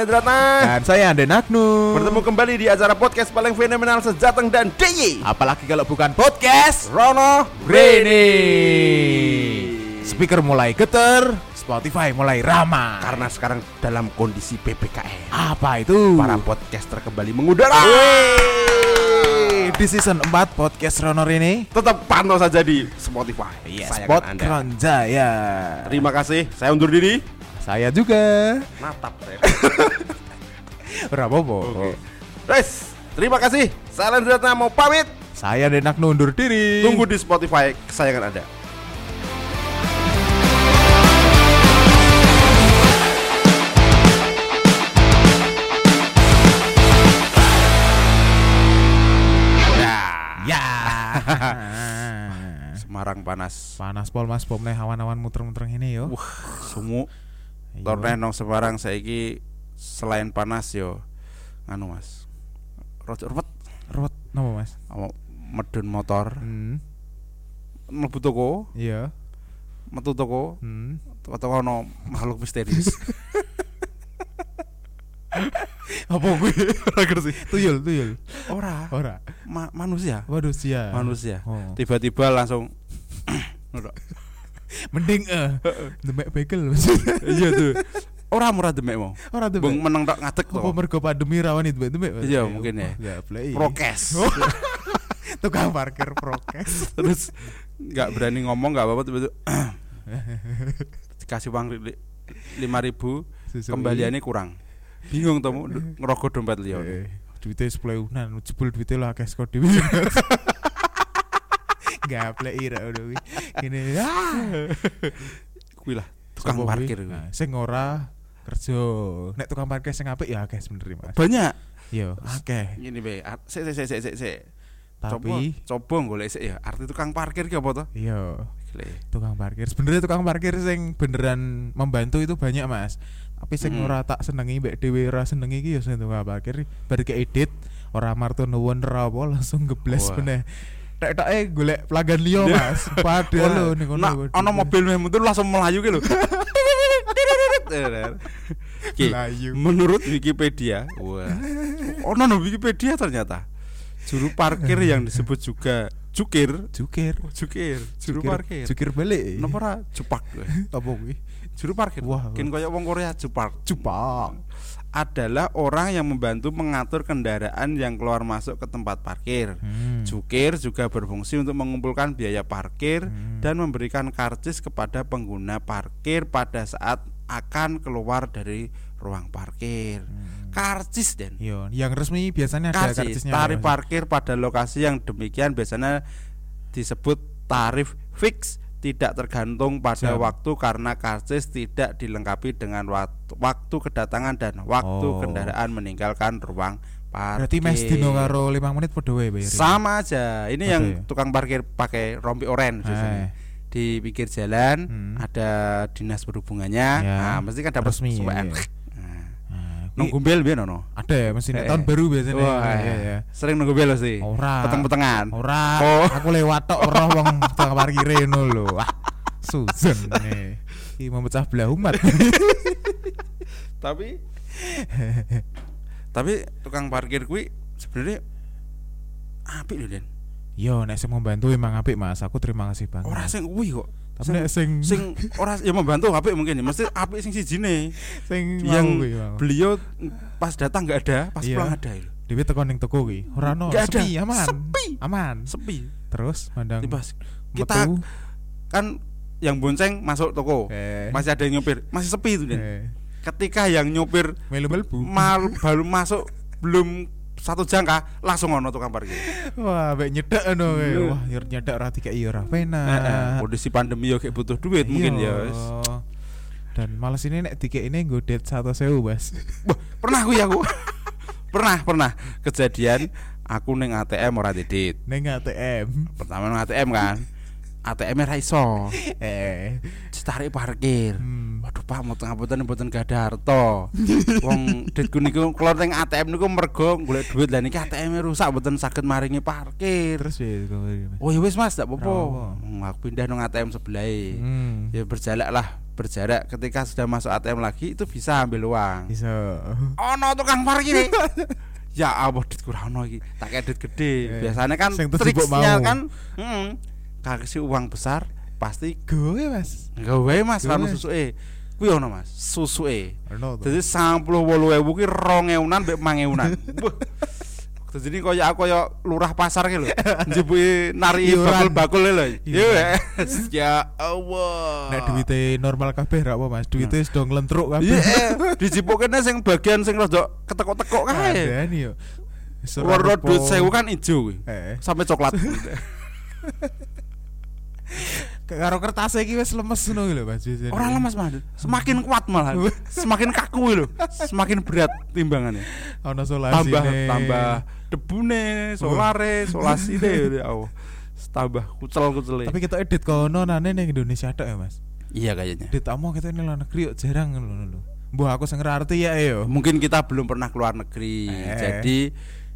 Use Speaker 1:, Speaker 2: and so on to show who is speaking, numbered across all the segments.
Speaker 1: Endratna
Speaker 2: Dan saya Ande Nagnu.
Speaker 1: Bertemu kembali di acara podcast paling fenomenal sejateng dan DIY
Speaker 2: Apalagi kalau bukan podcast
Speaker 1: Rono
Speaker 2: Rene. Speaker mulai geter, Spotify mulai ramah.
Speaker 1: Karena sekarang dalam kondisi PPKM
Speaker 2: Apa itu?
Speaker 1: Para podcaster kembali mengudara
Speaker 2: di season 4 podcast Rono Rene.
Speaker 1: Tetap pantau saja di Spotify
Speaker 2: Iya,
Speaker 1: Sayangan
Speaker 2: Spot
Speaker 1: Anda.
Speaker 2: Kronjaya.
Speaker 1: Terima kasih, saya undur diri
Speaker 2: Saya juga.
Speaker 1: Natap saya
Speaker 2: apa-apa.
Speaker 1: Oke. Guys, terima kasih Saya Endratna mau pamit
Speaker 2: Saya Ande Nagnu undur diri.
Speaker 1: Tunggu di Spotify kesayangan Anda
Speaker 2: Ya.
Speaker 1: Semarang panas
Speaker 2: Panas pol Mas pom awan-awan muter-muter ini yo.
Speaker 1: Wah, semu
Speaker 2: Iya.
Speaker 1: Torne nong Semarang saiki selain panas yo nganu Mas. Ruwet
Speaker 2: Ruwet napa Mas?
Speaker 1: sama medun motor,
Speaker 2: Hmm.
Speaker 1: mlebu toko,
Speaker 2: Iya.
Speaker 1: metu toko,
Speaker 2: Hmm.
Speaker 1: toko ono makhluk misterius.
Speaker 2: Apa gue? Ora ngerti. Tuyul, tuyul.
Speaker 1: Ora,
Speaker 2: Ora.
Speaker 1: ma- manusia.
Speaker 2: Manusia.
Speaker 1: Manusia.
Speaker 2: Oh.
Speaker 1: Tiba-tiba langsung.
Speaker 2: Mending eh demek bekel.
Speaker 1: Iya tuh. Ora murah demek mau.
Speaker 2: Ora
Speaker 1: Bung
Speaker 2: demek.
Speaker 1: meneng tok ngadeg
Speaker 2: Apa
Speaker 1: to.
Speaker 2: mergo pandemi rawan itu demek?
Speaker 1: Iya, mungkin ya.
Speaker 2: Ya, play.
Speaker 1: Prokes.
Speaker 2: Tukang parkir prokes.
Speaker 1: Terus nggak berani ngomong nggak apa-apa tiba-tiba dikasih uang lima ribu kembaliannya kurang bingung temu ngerokok dompet liya
Speaker 2: Eh, duitnya sepuluh unan, jebul duitnya lah kayak skor. Gaple ira udah wi. Gini ah.
Speaker 1: kuwi lah tukang
Speaker 2: Sopo
Speaker 1: parkir.
Speaker 2: Nah, sing ora kerja. Nek tukang parkir sing apik ya akeh sebenarnya Mas.
Speaker 1: banyak
Speaker 2: Yo, akeh.
Speaker 1: ini be sik sik sik sik sik
Speaker 2: Tapi
Speaker 1: coba coba golek sik ya arti tukang parkir ki apa to
Speaker 2: iya, tukang parkir. Sebenarnya tukang parkir sing beneran membantu itu banyak, Mas. Tapi sing
Speaker 1: Mm.
Speaker 2: ora tak senengi mbek dhewe ora senengi iki ya sing tukang parkir. Bar edit ora marto nuwun ora apa langsung gebles
Speaker 1: Wah.
Speaker 2: meneh. Tek-teke golek pelanggan liya,
Speaker 1: Dia-
Speaker 2: Mas. Padahal lho kono.
Speaker 1: nah ana mobil meh mundur langsung melayu ki lho menurut Wikipedia wah ono no Wikipedia ternyata juru parkir yang disebut juga jukir
Speaker 2: Jukir.
Speaker 1: jukir juru parkir
Speaker 2: Jukir balik.
Speaker 1: Ora jupak?
Speaker 2: Apa kuwi?
Speaker 1: Juru parkir.
Speaker 2: Wah.
Speaker 1: Kin kaya wong Korea jupak.
Speaker 2: Jupak.
Speaker 1: Adalah orang yang membantu mengatur kendaraan yang keluar masuk ke tempat parkir.
Speaker 2: Hmm.
Speaker 1: Jukir juga berfungsi untuk mengumpulkan biaya parkir
Speaker 2: Hmm.
Speaker 1: dan memberikan karcis kepada pengguna parkir pada saat akan keluar dari ruang parkir.
Speaker 2: Hmm.
Speaker 1: Karcis den.
Speaker 2: Yo, yang resmi biasanya ada
Speaker 1: Karcis
Speaker 2: karcisnya.
Speaker 1: tarif
Speaker 2: Mas.
Speaker 1: parkir pada lokasi yang demikian biasanya disebut tarif fix tidak tergantung pada
Speaker 2: Jam.
Speaker 1: waktu karena karcis tidak dilengkapi dengan waktu, waktu kedatangan dan waktu
Speaker 2: Oh.
Speaker 1: kendaraan meninggalkan ruang parkir.
Speaker 2: Berarti mes dino karo 5 menit padha wae
Speaker 1: sama aja. Ini yang tukang parkir pakai rompi oren. Di pinggir jalan
Speaker 2: Hmm.
Speaker 1: ada dinas perhubungannya.
Speaker 2: Ya.
Speaker 1: Nah, mesti kan dapat
Speaker 2: Resmi,
Speaker 1: suwean.
Speaker 2: iya.
Speaker 1: Nung
Speaker 2: kuwi
Speaker 1: gumbel biyen ono.
Speaker 2: ada ya mesin
Speaker 1: Eh,
Speaker 2: tahun baru biasanya.
Speaker 1: Wah,
Speaker 2: Iya, iya.
Speaker 1: Sering nunggu bel sih.
Speaker 2: Ora.
Speaker 1: Peteng-petengan.
Speaker 2: Ora,
Speaker 1: Oh.
Speaker 2: aku lewat tok ora wong tukang parkir ngono lho. Wah, Susan nih. Iki memecah belah umat.
Speaker 1: Tapi tapi tukang parkir kuwi sebenarnya apik lho, Den.
Speaker 2: Yo, nek sing membantu emang apik Mas. Aku terima kasih banget.
Speaker 1: Ora sing kuwi kok.
Speaker 2: Tapi
Speaker 1: Sing
Speaker 2: nek sing
Speaker 1: sing ora ya membantu apik mungkin ya. Mesti apik sing sijine.
Speaker 2: sing
Speaker 1: Yang
Speaker 2: mau.
Speaker 1: beliau pas datang nggak ada, pas
Speaker 2: Iya.
Speaker 1: pulang ada lho.
Speaker 2: Dhewe teko ning toko kuwi. Ora ono,
Speaker 1: Nggak ada.
Speaker 2: sepi, aman.
Speaker 1: Sepi.
Speaker 2: Aman.
Speaker 1: Sepi.
Speaker 2: Terus mandang
Speaker 1: Tiba kita
Speaker 2: metu.
Speaker 1: kan yang bonceng masuk toko.
Speaker 2: eh,
Speaker 1: Masih ada yang nyopir, masih sepi itu,
Speaker 2: eh,
Speaker 1: Ketika yang nyopir mal baru masuk belum satu jangka langsung ono tukang parkir.
Speaker 2: Wah, nyedek ngono kowe.
Speaker 1: Iya.
Speaker 2: Wah, yo nyedek ora dikeki ora
Speaker 1: Heeh,
Speaker 2: penak.
Speaker 1: kondisi pandemi yo kayak butuh duit mungkin ya.
Speaker 2: Iya. Dan males ini nek dikek ini nggo det 100.000, Bas.
Speaker 1: Wah, pernah aku ya aku. pernah, pernah kejadian aku neng ATM ora didit.
Speaker 2: Ning ATM.
Speaker 1: Pertama neng ATM kan. ATM ra iso.
Speaker 2: Eh.
Speaker 1: Ditarik parkir.
Speaker 2: Hmm.
Speaker 1: Pak, mau tengah boten boten gak ada harta. Wong ditku niku keluar neng ATM niku mergo golek duit lah niki ATM rusak boten saged maringi parkir.
Speaker 2: Terus
Speaker 1: Oh ya wis Mas, gak apa-apa. Hmm, Aku pindah nang ATM sebelah.
Speaker 2: Hmm.
Speaker 1: Ya berjalan lah berjarak ketika sudah masuk ATM lagi itu bisa ambil uang
Speaker 2: Bisa.
Speaker 1: ono tukang parkir ya Allah duit kurang ono iki tak kayak duit gede
Speaker 2: Eh,
Speaker 1: biasanya kan
Speaker 2: mau.
Speaker 1: kan mm, kasih uang besar pasti
Speaker 2: Gue mas.
Speaker 1: gawe mas
Speaker 2: Gawe.
Speaker 1: kan susuke kuwi ono mas susuke. Jadi sampuluh wolu ewu ki rong ewunan mbek. Wah. Jadi koyo aku koyo lurah pasar ki lho. Njebuki nari
Speaker 2: Iuran.
Speaker 1: bakul-bakul lho.
Speaker 2: Iya.
Speaker 1: Yes. Ya Allah.
Speaker 2: Nek duite normal kabeh ra apa mas. Duite sudah nglentruk kabeh.
Speaker 1: Iya, dijipukne sing bagian sing rada ketekuk-tekuk kae.
Speaker 2: Ada nih yo.
Speaker 1: Warna duit sewu kan ijo kuwi.
Speaker 2: Eh,
Speaker 1: Sampai coklat.
Speaker 2: Karo kertas iki wis lemes ngono lho Mas.
Speaker 1: Orang lemas mah. Semakin kuat malah. Semakin kaku lho. Semakin berat timbangannya.
Speaker 2: Ono solasi
Speaker 1: tambah tambah debune, solare, solasine ya Allah. Tambah kucel-kucele.
Speaker 2: Tapi kita edit kono nane ning Indonesia tok ya Mas.
Speaker 1: Iya kayaknya.
Speaker 2: Edit amo kita ini luar negeri yuk jarang ngono lho. Mbah aku sing ngerti ya yo.
Speaker 1: Mungkin kita belum pernah keluar negeri.
Speaker 2: Eh.
Speaker 1: Jadi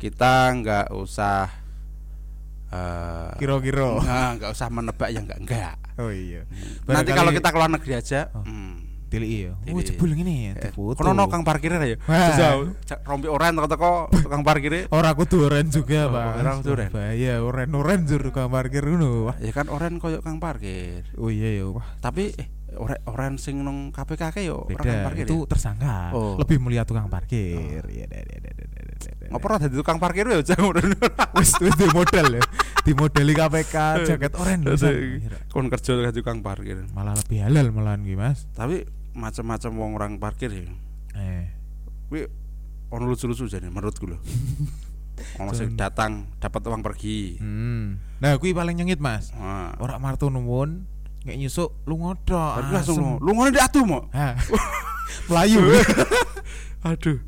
Speaker 1: kita nggak usah eh
Speaker 2: Kira-kira.
Speaker 1: nggak nggak usah menebak yang enggak enggak.
Speaker 2: Oh iya.
Speaker 1: Nanti
Speaker 2: Barangkali-
Speaker 1: kalau kita keluar negeri aja,
Speaker 2: Oh.
Speaker 1: hmm.
Speaker 2: tilik iya. Oh
Speaker 1: Tilik.
Speaker 2: jebul ngene ya,
Speaker 1: Eh,
Speaker 2: foto.
Speaker 1: kono no kang parkirnya ya.
Speaker 2: Wah.
Speaker 1: Bisa rompi oren teko tukang parkirnya.
Speaker 2: Ora kudu oren juga,
Speaker 1: Oh,
Speaker 2: Pak.
Speaker 1: ora kudu oren.
Speaker 2: Bahaya oren-oren jur kang parkir ngono. Wah.
Speaker 1: Ya kan oren koyo kang parkir.
Speaker 2: Oh iya ya, wah.
Speaker 1: Tapi eh oren sing nang KPK ke yo kang
Speaker 2: Beda.
Speaker 1: parkir.
Speaker 2: Itu
Speaker 1: ya?
Speaker 2: tersangka.
Speaker 1: Oh.
Speaker 2: Lebih mulia tukang parkir. Da, da, da, da, da.
Speaker 1: Ngopo ora dadi tukang parkir ya oren.
Speaker 2: Wis wis di model ya. Di modeli KPK jaket oren lho.
Speaker 1: Kon kerja dadi tukang parkir.
Speaker 2: Malah lebih halal malahan ki, Mas.
Speaker 1: Tapi macam-macam wong orang parkir ya.
Speaker 2: Eh.
Speaker 1: Kuwi ono lucu-lucu jane menurutku lho. Ono sing datang dapat uang pergi.
Speaker 2: Hmm. Nah, kuwi paling nyengit, Mas.
Speaker 1: Nah,
Speaker 2: Ora marto nuwun, kayak nyusuk lu ngodok.
Speaker 1: Tapi langsung lu ngono di atu mo.
Speaker 2: Melayu.
Speaker 1: Aduh.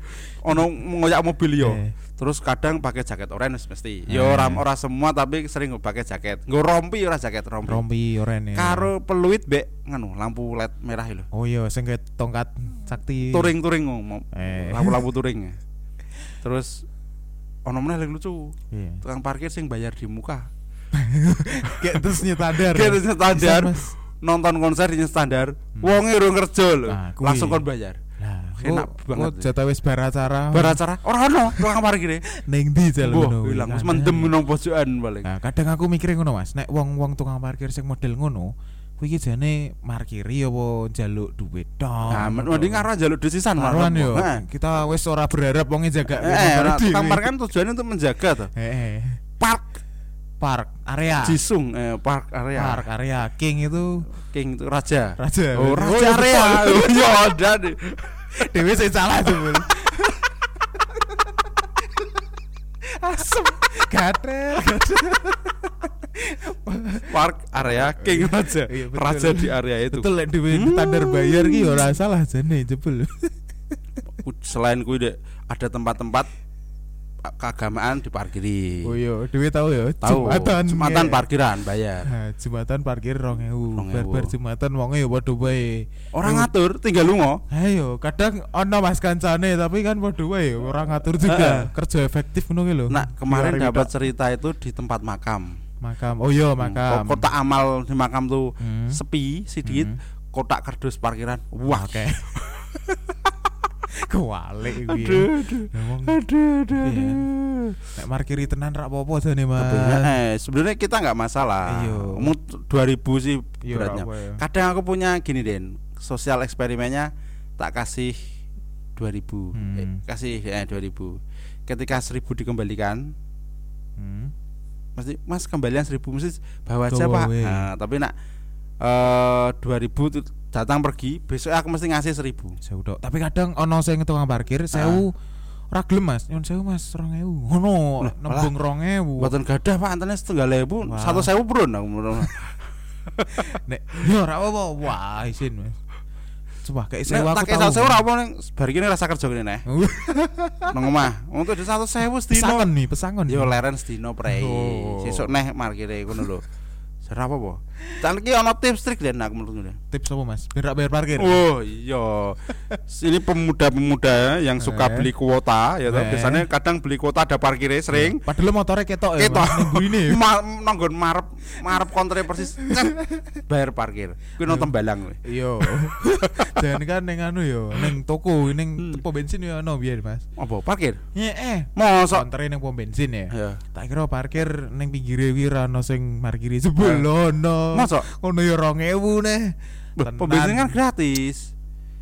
Speaker 1: Ono ngoyak mobil yo.
Speaker 2: Eh.
Speaker 1: Terus kadang pakai jaket oranye mesti. Yo
Speaker 2: Eh.
Speaker 1: ora ora semua tapi sering pakai jaket. Nggo rompi ora jaket rompi.
Speaker 2: Rompi oren ya.
Speaker 1: Karo peluit bek nganu lampu led merah lho.
Speaker 2: Oh iya, sing tongkat sakti.
Speaker 1: Touring-touring ngomong.
Speaker 2: Eh.
Speaker 1: Lampu-lampu touring. Terus ono meneh yang lucu.
Speaker 2: Iya.
Speaker 1: Tukang parkir sing bayar di muka.
Speaker 2: Kayak terus nyetadar.
Speaker 1: Kayak terus nyetadar.
Speaker 2: Bisa, Mas.
Speaker 1: Nonton konser di standar, wonge urung kerja lho.
Speaker 2: Nah.
Speaker 1: Langsung kon bayar. Enak
Speaker 2: kok-
Speaker 1: banget.
Speaker 2: kok jatah wis bar acara.
Speaker 1: Bar acara ora ono tukang parkir.
Speaker 2: ning ndi jal ngono.
Speaker 1: hilang
Speaker 2: Kan,
Speaker 1: wis mendem
Speaker 2: ya.
Speaker 1: nang pojokan paling.
Speaker 2: Nah, kadang aku mikirnya ngono Mas, nek wong-wong tukang parkir sing model ngono, kuwi iki jane markiri apa njaluk duit tok.
Speaker 1: Nah, mending karo njaluk desisan
Speaker 2: Karuan yo.
Speaker 1: Heeh.
Speaker 2: Kita wis ora berharap wonge jaga.
Speaker 1: Eh, nah, tukang parkir kan tujuannya untuk menjaga tuh.
Speaker 2: Heeh.
Speaker 1: Park
Speaker 2: Park area.
Speaker 1: Jisung eh, park area.
Speaker 2: Park area King itu
Speaker 1: King itu raja.
Speaker 2: raja.
Speaker 1: Oh, raja
Speaker 2: iya,
Speaker 1: area. Oh, iya ada nih.
Speaker 2: Dewe sing salah tuh. Asem. Gatel.
Speaker 1: Park area King raja.
Speaker 2: Iya, betul.
Speaker 1: Raja di area itu.
Speaker 2: Betul lek duwe standar bayar ki ora salah jane jebul.
Speaker 1: Selain kuwi Dek, ada tempat-tempat keagamaan diparkiri.
Speaker 2: Oh iya, dewe tahu ya.
Speaker 1: Tahu.
Speaker 2: Jumatan.
Speaker 1: Jumatan
Speaker 2: nge-
Speaker 1: parkiran bayar.
Speaker 2: Nah, Jumatan parkir 2000.
Speaker 1: 2000.
Speaker 2: Bar-bar Jumatan wonge ya padha wae.
Speaker 1: Orang
Speaker 2: Yo,
Speaker 1: ngatur tinggal lunga.
Speaker 2: Ayo, kadang ono Mas kancane tapi kan padha wae orang ngatur juga. Kerja efektif ngono ki lho.
Speaker 1: Nah, kemarin
Speaker 2: hari
Speaker 1: dapat cerita itu di tempat makam.
Speaker 2: makam. Oh iya, makam.
Speaker 1: Kotak amal di makam tuh
Speaker 2: Hmm.
Speaker 1: sepi sedikit.
Speaker 2: Hmm.
Speaker 1: Kotak kardus parkiran. Wah,
Speaker 2: Oke. Kewalik kuwi.
Speaker 1: Aduh, aduh.
Speaker 2: Wong
Speaker 1: Aduh, aduh,
Speaker 2: Iya.
Speaker 1: aduh.
Speaker 2: nek parkiri tenan ra apa-apa jane, Mas.
Speaker 1: Eh, sebenarnya kita nggak masalah.
Speaker 2: Iya.
Speaker 1: Mut 2000 sih
Speaker 2: Iya,
Speaker 1: beratnya.
Speaker 2: apa ya.
Speaker 1: Kadang aku punya gini Den, sosial eksperimennya tak kasih 2000.
Speaker 2: Hmm.
Speaker 1: Eh, kasih ya 2000. Ketika 1000 dikembalikan,
Speaker 2: Hmm.
Speaker 1: mesti Mas kembalian 1000 mesti bawa aja, Pak. Nah, tapi nak eh 2000 tuh datang pergi, besok aku mesti ngasih 1000.
Speaker 2: Sewu tok. Tapi kadang ono sing tukang parkir sewu ora gelem Mas. Nyun sewu Mas 2000. Ngono,
Speaker 1: Lah,
Speaker 2: nembung 2000.
Speaker 1: Buatan gadah Pak, antene setengah ewu,
Speaker 2: Wah.
Speaker 1: satu sewu purun aku.
Speaker 2: Nek yo ora apa-apa. Wah, isin Mas. Coba kayak sewu aku
Speaker 1: tak
Speaker 2: tahu.
Speaker 1: satu sewu ora apa ning bar iki rasa kerja kene neh. Nang omah. Untuk di satu sewu sedino.
Speaker 2: Pesangon nih, pesangon.
Speaker 1: Yo leren sedino prei. Sesuk neh markire ngono lho. Jar apa po? Can iki ana tips trik Den aku menurutku Den.
Speaker 2: Tips apa Mas? Biar bayar parkir.
Speaker 1: Oh iya. Ini pemuda-pemuda yang suka
Speaker 2: Eh.
Speaker 1: beli kuota ya toh.
Speaker 2: Eh.
Speaker 1: Biasanya kadang beli kuota ada parkirnya sering.
Speaker 2: Padahal motornya ketok ya. Ning burine.
Speaker 1: Ma- nanggon marep marep kontre persis bayar parkir. Kuwi nonton balang kowe.
Speaker 2: Iya. Jangan kan ning anu yo, ning toko, ning
Speaker 1: Hmm.
Speaker 2: pom bensin yo ono biyen, Mas.
Speaker 1: Apa parkir?
Speaker 2: Heeh.
Speaker 1: Mosok
Speaker 2: Kontre ning pom bensin ya.
Speaker 1: ya.
Speaker 2: Tak kira parkir ning pinggire kuwi ra ono sing parkiri jebul ono.
Speaker 1: Mosok
Speaker 2: Ngono yo 2000 neh.
Speaker 1: Loh,
Speaker 2: Tenan.
Speaker 1: pom bensin kan gratis.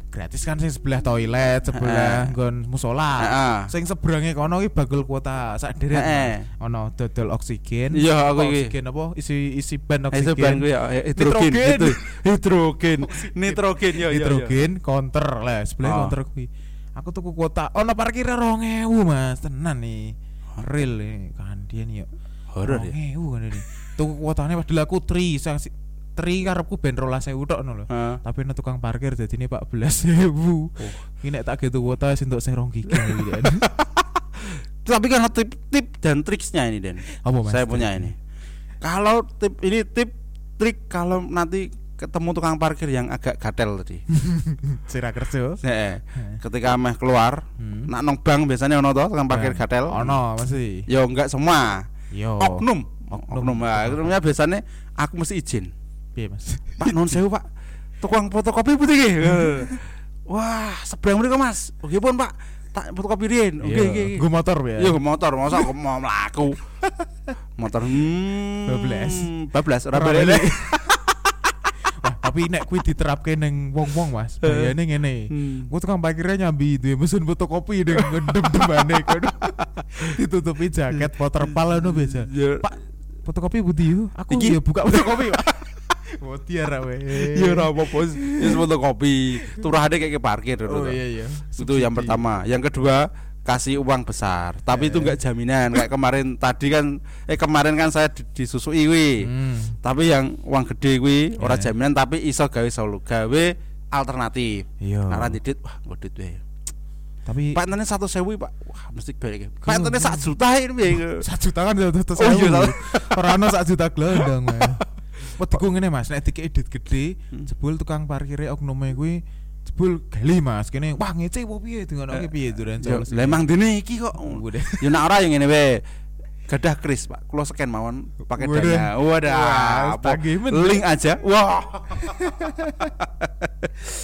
Speaker 2: gratis kan sing sebelah toilet, sebelah nggon musola. Sing seberange kono ki bagel kuota sak deret. Ono dodol oksigen.
Speaker 1: Iya, aku iki.
Speaker 2: Oksigen apa? Isi isi ban
Speaker 1: Eh, Itu ban
Speaker 2: oksigen.
Speaker 1: gue ya eh, hidrogen,
Speaker 2: Nitrogen.
Speaker 1: itu hidrogen, nitrogen ya ya. ya.
Speaker 2: Hidrogen counter lah, sebelah
Speaker 1: Ah.
Speaker 2: counter kuwi. Aku tuku kuota ono parkirnya 2000, Mas. Tenan nih. Real nih kandian yo.
Speaker 1: Horor ya.
Speaker 2: 2000 kan ini. Tuku kuotane padahal aku tri, sang tri karepku ben 12.000 tok ngono lho. Tapi nek tukang parkir jadi ini 14.000 Ini nek tak gitu kuota sing untuk sing rong gigi.
Speaker 1: Tapi kan tip-tip dan triksnya ini Den.
Speaker 2: Apa Mas?
Speaker 1: Saya punya ini. Kalau tip ini tip trik kalau nanti ketemu tukang parkir yang agak gatel tadi.
Speaker 2: Sira kerja.
Speaker 1: Heeh. Ketika meh keluar,
Speaker 2: Hmm.
Speaker 1: nak nong bank biasanya ono toh tukang parkir gatel.
Speaker 2: Ono masih.
Speaker 1: Ya enggak semua.
Speaker 2: Yo.
Speaker 1: Oknum.
Speaker 2: Oknum.
Speaker 1: Nah, oknumnya biasanya aku mesti izin.
Speaker 2: Piye, Mas?
Speaker 1: Pak non sewu Pak. Tukang fotokopi putih nggih. Wah, seberang mriko Mas. Oke pun Pak. Tak fotokopi riyen. Oke
Speaker 2: Iya.
Speaker 1: oke.
Speaker 2: Gue motor ya.
Speaker 1: Iya motor, masa aku mau mlaku. Motor hmm,
Speaker 2: Bablas.
Speaker 1: Bablas ora balik.
Speaker 2: tapi nek kuwi diterapke ning wong-wong, Mas. Bayane ngene.
Speaker 1: Hmm.
Speaker 2: Gue tukang parkirnya nyambi duwe mesin fotokopi ning ndem-ndemane kono. Ditutupi jaket waterpal ngono biasa.
Speaker 1: Ya,
Speaker 2: Pak, fotokopi budi yuk. Aku
Speaker 1: Iki-
Speaker 2: ya buka fotokopi, Pak. Motiar we.
Speaker 1: ya ora apa-apa. Ya fotokopi. Turahane kayak ke parkir
Speaker 2: Oh iya iya.
Speaker 1: Itu yang pertama. Yang kedua, kasih uang besar. Tapi itu
Speaker 2: Eh.
Speaker 1: enggak jaminan. Kayak kemarin tadi kan eh kemarin kan saya di- disusui kuwi.
Speaker 2: Hmm.
Speaker 1: Tapi yang uang gede kuwi ora
Speaker 2: Eh.
Speaker 1: jaminan tapi iso gawe solo gawe alternatif.
Speaker 2: Iya.
Speaker 1: Nah, didit wah ngodit wae.
Speaker 2: Tapi
Speaker 1: Pak entene 100.000, Pak. Wah, mesti entene
Speaker 2: iya.
Speaker 1: 1 juta ini piye?
Speaker 2: satu juta kan udah terus
Speaker 1: Oh, iya.
Speaker 2: Ora ono sak juta glondong. Petiku ngene Mas, nek dikek edit gede,
Speaker 1: Hmm.
Speaker 2: jebul tukang parkire oknome kuwi jebul gali Mas. Kene wah ngece apa piye dingonoke piye duran
Speaker 1: Yo,
Speaker 2: Charles.
Speaker 1: lah emang dene iki kok. Ya nak ora yang ngene wae. Gadah kris, Pak. Kulo scan mawon pakai dana. Wadah.
Speaker 2: Wah.
Speaker 1: Link aja. Wah.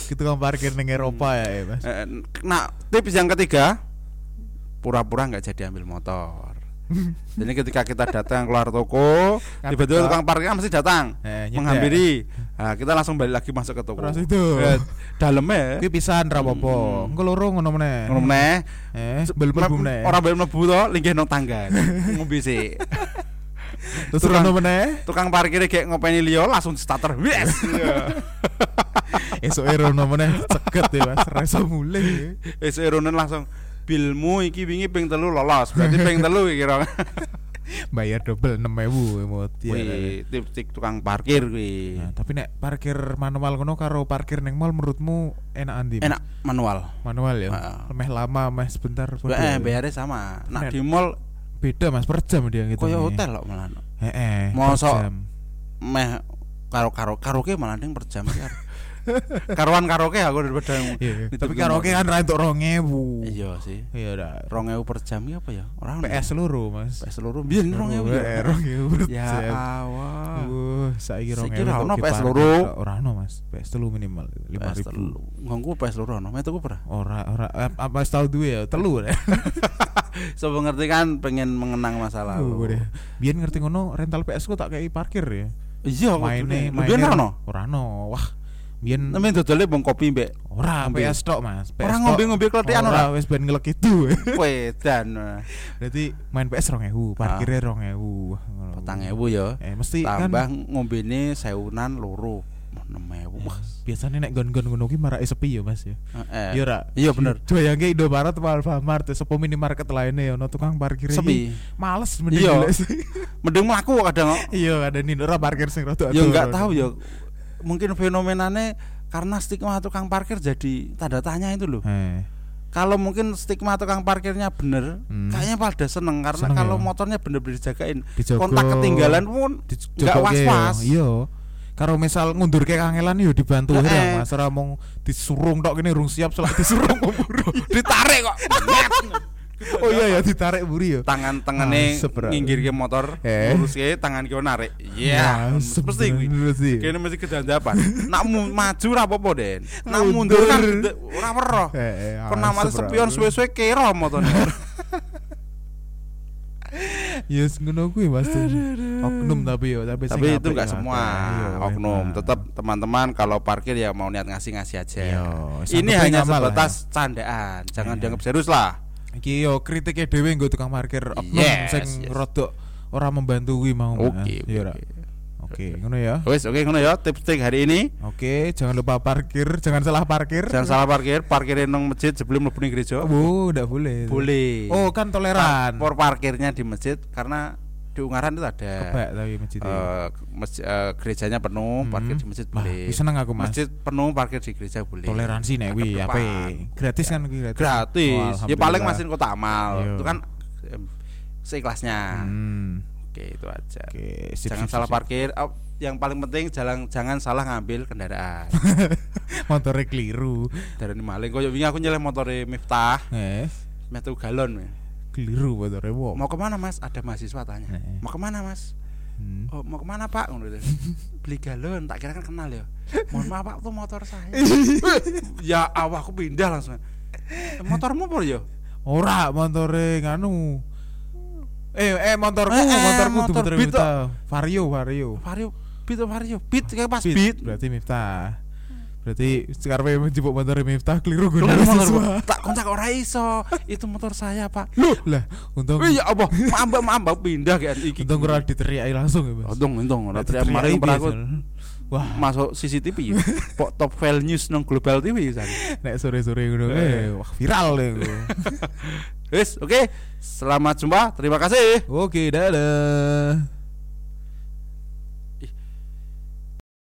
Speaker 2: Gitu tukang parkir ning Eropa ya, ya, Mas.
Speaker 1: Eh, Nah, tips yang ketiga pura-pura nggak jadi ambil motor. Jadi ketika kita datang keluar toko, tiba-tiba tukang parkir kan mesti datang
Speaker 2: Eh,
Speaker 1: menghampiri. Nah, kita langsung balik lagi masuk ke toko.
Speaker 2: Terus itu.
Speaker 1: Eh, dalamnya
Speaker 2: Kuwi pisan ra apa-apa.
Speaker 1: Hmm.
Speaker 2: Engko loro ngono meneh.
Speaker 1: ngono meneh.
Speaker 2: Eh, bel mlebu meneh.
Speaker 1: Ora bel mlebu to, linggih nang tangga. Ngombe sik.
Speaker 2: Terus ngono meneh.
Speaker 1: Tukang parkir kayak ngopeni liyo langsung starter. Yes.
Speaker 2: Esuk rono meneh ceget ya, Mas. Reso mulai.
Speaker 1: Esuk eronen langsung bilmu iki wingi ping telu lolos. Berarti ping telu iki kira.
Speaker 2: Bayar double 6000 emot. ya.
Speaker 1: Tips tukang parkir kuwi.
Speaker 2: Nah, tapi nek parkir manual ngono karo parkir ning mall menurutmu enak andi?
Speaker 1: Enak manual.
Speaker 2: Manual ya.
Speaker 1: Heeh.
Speaker 2: Meh lama, meh sebentar.
Speaker 1: Eh, bayarnya sama. Nak
Speaker 2: Net.
Speaker 1: di mall
Speaker 2: beda Mas per jam dia gitu.
Speaker 1: koyo hotel kok malah.
Speaker 2: Heeh. per
Speaker 1: Mosok. Meh karo karo karaoke malah ning per jam. Karuan karaoke aku daripada
Speaker 2: Iya,
Speaker 1: nitip
Speaker 2: tapi
Speaker 1: ke
Speaker 2: karaoke kan ra entuk 2000.
Speaker 1: Iya sih.
Speaker 2: Iya dah.
Speaker 1: 2000 per jam iki apa ya? Ora ono.
Speaker 2: PS seluruh, Mas.
Speaker 1: PS seluruh biyen 2000
Speaker 2: Eh, 2000 per
Speaker 1: Ya awal.
Speaker 2: Uh, saiki
Speaker 1: Saiki
Speaker 2: 2000.
Speaker 1: ra ono
Speaker 2: kok
Speaker 1: PS
Speaker 2: parkir.
Speaker 1: loro.
Speaker 2: Ora ono, Mas. PS telu minimal 5000.
Speaker 1: telu. Ngongku PS loro ono, metu ku pernah.
Speaker 2: Ora ora eh, apa tau duwe ya, telu.
Speaker 1: So ngerti kan pengen mengenang masa lalu.
Speaker 2: Biyen ngerti ngono rental PS ku tak kei parkir ya.
Speaker 1: Iya,
Speaker 2: maine.
Speaker 1: Biyen ora ono.
Speaker 2: Ora ono. Wah. Biyen
Speaker 1: Nemen dodole bong kopi mbek
Speaker 2: ora. PS tok, Mas. PS
Speaker 1: Ora ngombe-ngombe klothekan ora.
Speaker 2: wis ben ngelek itu.
Speaker 1: wedan.
Speaker 2: Berarti main PS 2000, parkirnya 2000. Wah, ngono.
Speaker 1: Petang ewu ya.
Speaker 2: Eh mesti
Speaker 1: Tambah
Speaker 2: kan
Speaker 1: ngombene sewunan loro. 6000. Wah.
Speaker 2: biasanya nek gon-gon ngono ki marake sepi ya, Mas ya.
Speaker 1: Eh,
Speaker 2: Iya ora?
Speaker 1: Iya bener.
Speaker 2: Doyange Indomaret apa Alfamart ya, sepo minimarket lainnya ono tukang parkir
Speaker 1: Sepi.
Speaker 2: Males mending
Speaker 1: Iya. Mending mlaku kadang kok.
Speaker 2: Iya, ada nih ora parkir sing rada
Speaker 1: Ya enggak tahu ya. Mungkin fenomenane karena stigma tukang parkir jadi tanda tanya itu loh.
Speaker 2: Eh.
Speaker 1: kalau mungkin stigma tukang parkirnya bener,
Speaker 2: Hmm.
Speaker 1: kayaknya pada seneng karena
Speaker 2: Seneng
Speaker 1: kalau
Speaker 2: ya.
Speaker 1: motornya bener-bener dijagain.
Speaker 2: Dijogo.
Speaker 1: Kontak ketinggalan pun nggak was-was.
Speaker 2: Iya. Karo misal ngundur ke kangelan yo dibantu aja
Speaker 1: eh.
Speaker 2: Mas ora mung disurung tok kene urung siap selak disurung
Speaker 1: ditarik kok.
Speaker 2: Oh iya ya ditarik buri yo.
Speaker 1: tangan tengene
Speaker 2: Ah,
Speaker 1: nginggir ke motor,
Speaker 2: Eh.
Speaker 1: nguruske tangan kiwa narik.
Speaker 2: Ya,
Speaker 1: Iya, mesti kuwi.
Speaker 2: mesti.
Speaker 1: Kene mesti kedandapan. Nak maju apa-apa, Den. Nak
Speaker 2: Mundur.
Speaker 1: kan gede- ora weruh.
Speaker 2: Eh, eh, ah,
Speaker 1: Kena mati sepion suwe-suwe kero motornya.
Speaker 2: Yes ngono kuwi Mas. Oknum tapi yo, tapi sing
Speaker 1: Tapi itu enggak
Speaker 2: ya,
Speaker 1: semua
Speaker 2: iya,
Speaker 1: oknum.
Speaker 2: emang.
Speaker 1: Tetap teman-teman kalau parkir ya mau niat ngasih-ngasih aja.
Speaker 2: Iya,
Speaker 1: Ini hanya sebatas candaan. Jangan
Speaker 2: Iya.
Speaker 1: dianggap serius lah.
Speaker 2: Iki yo kritiknya dhewe nggo tukang parkir oknum
Speaker 1: Yes,
Speaker 2: sing
Speaker 1: yes.
Speaker 2: rodok ora membantu kuwi mau.
Speaker 1: Oke,
Speaker 2: Mas.
Speaker 1: oke,
Speaker 2: Iya
Speaker 1: oke.
Speaker 2: Oke, ngono ya.
Speaker 1: Wes, oke ngono ya tips trik hari ini.
Speaker 2: Oke, jangan lupa parkir, jangan salah parkir.
Speaker 1: Jangan salah parkir, parkirin nang masjid sebelum mlebu gereja.
Speaker 2: Oh, enggak boleh.
Speaker 1: Boleh.
Speaker 2: Oh, kan toleran.
Speaker 1: Por parkirnya di masjid karena di Ungaran itu ada
Speaker 2: Kebak tapi masjid.
Speaker 1: eh, masjid, eh, gerejanya penuh,
Speaker 2: Hmm.
Speaker 1: parkir di masjid
Speaker 2: Wah,
Speaker 1: boleh.
Speaker 2: seneng aku, Mas.
Speaker 1: Masjid penuh, parkir di gereja boleh.
Speaker 2: Toleransi nek kuwi
Speaker 1: Ke
Speaker 2: apa?
Speaker 1: depan.
Speaker 2: Gratis kan kuwi gratis.
Speaker 1: Gratis.
Speaker 2: Oh,
Speaker 1: ya paling masih kota amal.
Speaker 2: Iya.
Speaker 1: Itu kan seikhlasnya.
Speaker 2: Hmm.
Speaker 1: Oke, itu aja.
Speaker 2: Oke, sip,
Speaker 1: jangan
Speaker 2: sip,
Speaker 1: salah
Speaker 2: sip.
Speaker 1: parkir. Oh, yang paling penting jangan jangan salah ngambil kendaraan.
Speaker 2: Motornya keliru.
Speaker 1: Dari maling koyo wingi aku nyeleh motore Miftah,
Speaker 2: Eh,
Speaker 1: metu galon.
Speaker 2: Keliru motornya wong.
Speaker 1: Mau ke mana mas? Ada mahasiswa tanya.
Speaker 2: Eh.
Speaker 1: Mau ke mana mas?
Speaker 2: Hmm.
Speaker 1: Oh, mau ke mana pak? Beli galon, tak kira kan kenal ya. Mohon maaf pak, tuh motor saya. ya awak aku pindah langsung. "Eh, Motormu apa ya?
Speaker 2: Ora motore nganu. Eh eh motorku,
Speaker 1: Eh, eh,
Speaker 2: motorku
Speaker 1: motor
Speaker 2: motor Miftah. Vario, Vario.
Speaker 1: Vario, beat Vario, beat kayak pas
Speaker 2: Beat,
Speaker 1: beat.
Speaker 2: Berarti Miftah. Berarti sekarang menjebuk motor Miftah keliru gue
Speaker 1: motor,
Speaker 2: siswa.
Speaker 1: Tak kontak ora iso. Itu motor saya pak.
Speaker 2: Lah, untung
Speaker 1: Iya apa? Mambak mambak pindah kayak iki.
Speaker 2: untung ora diteriaki langsung ya, Mas.
Speaker 1: Untung untung ora teriak
Speaker 2: Diteriaki
Speaker 1: kemarin pernah aku
Speaker 2: biasa. Wah,
Speaker 1: masuk CCTV ya. Pok top file news nang global TV sana.
Speaker 2: nek sore-sore ngono Eh. wah viral deh.
Speaker 1: Wes, oke. Selamat jumpa. Terima kasih.
Speaker 2: Oke, dadah.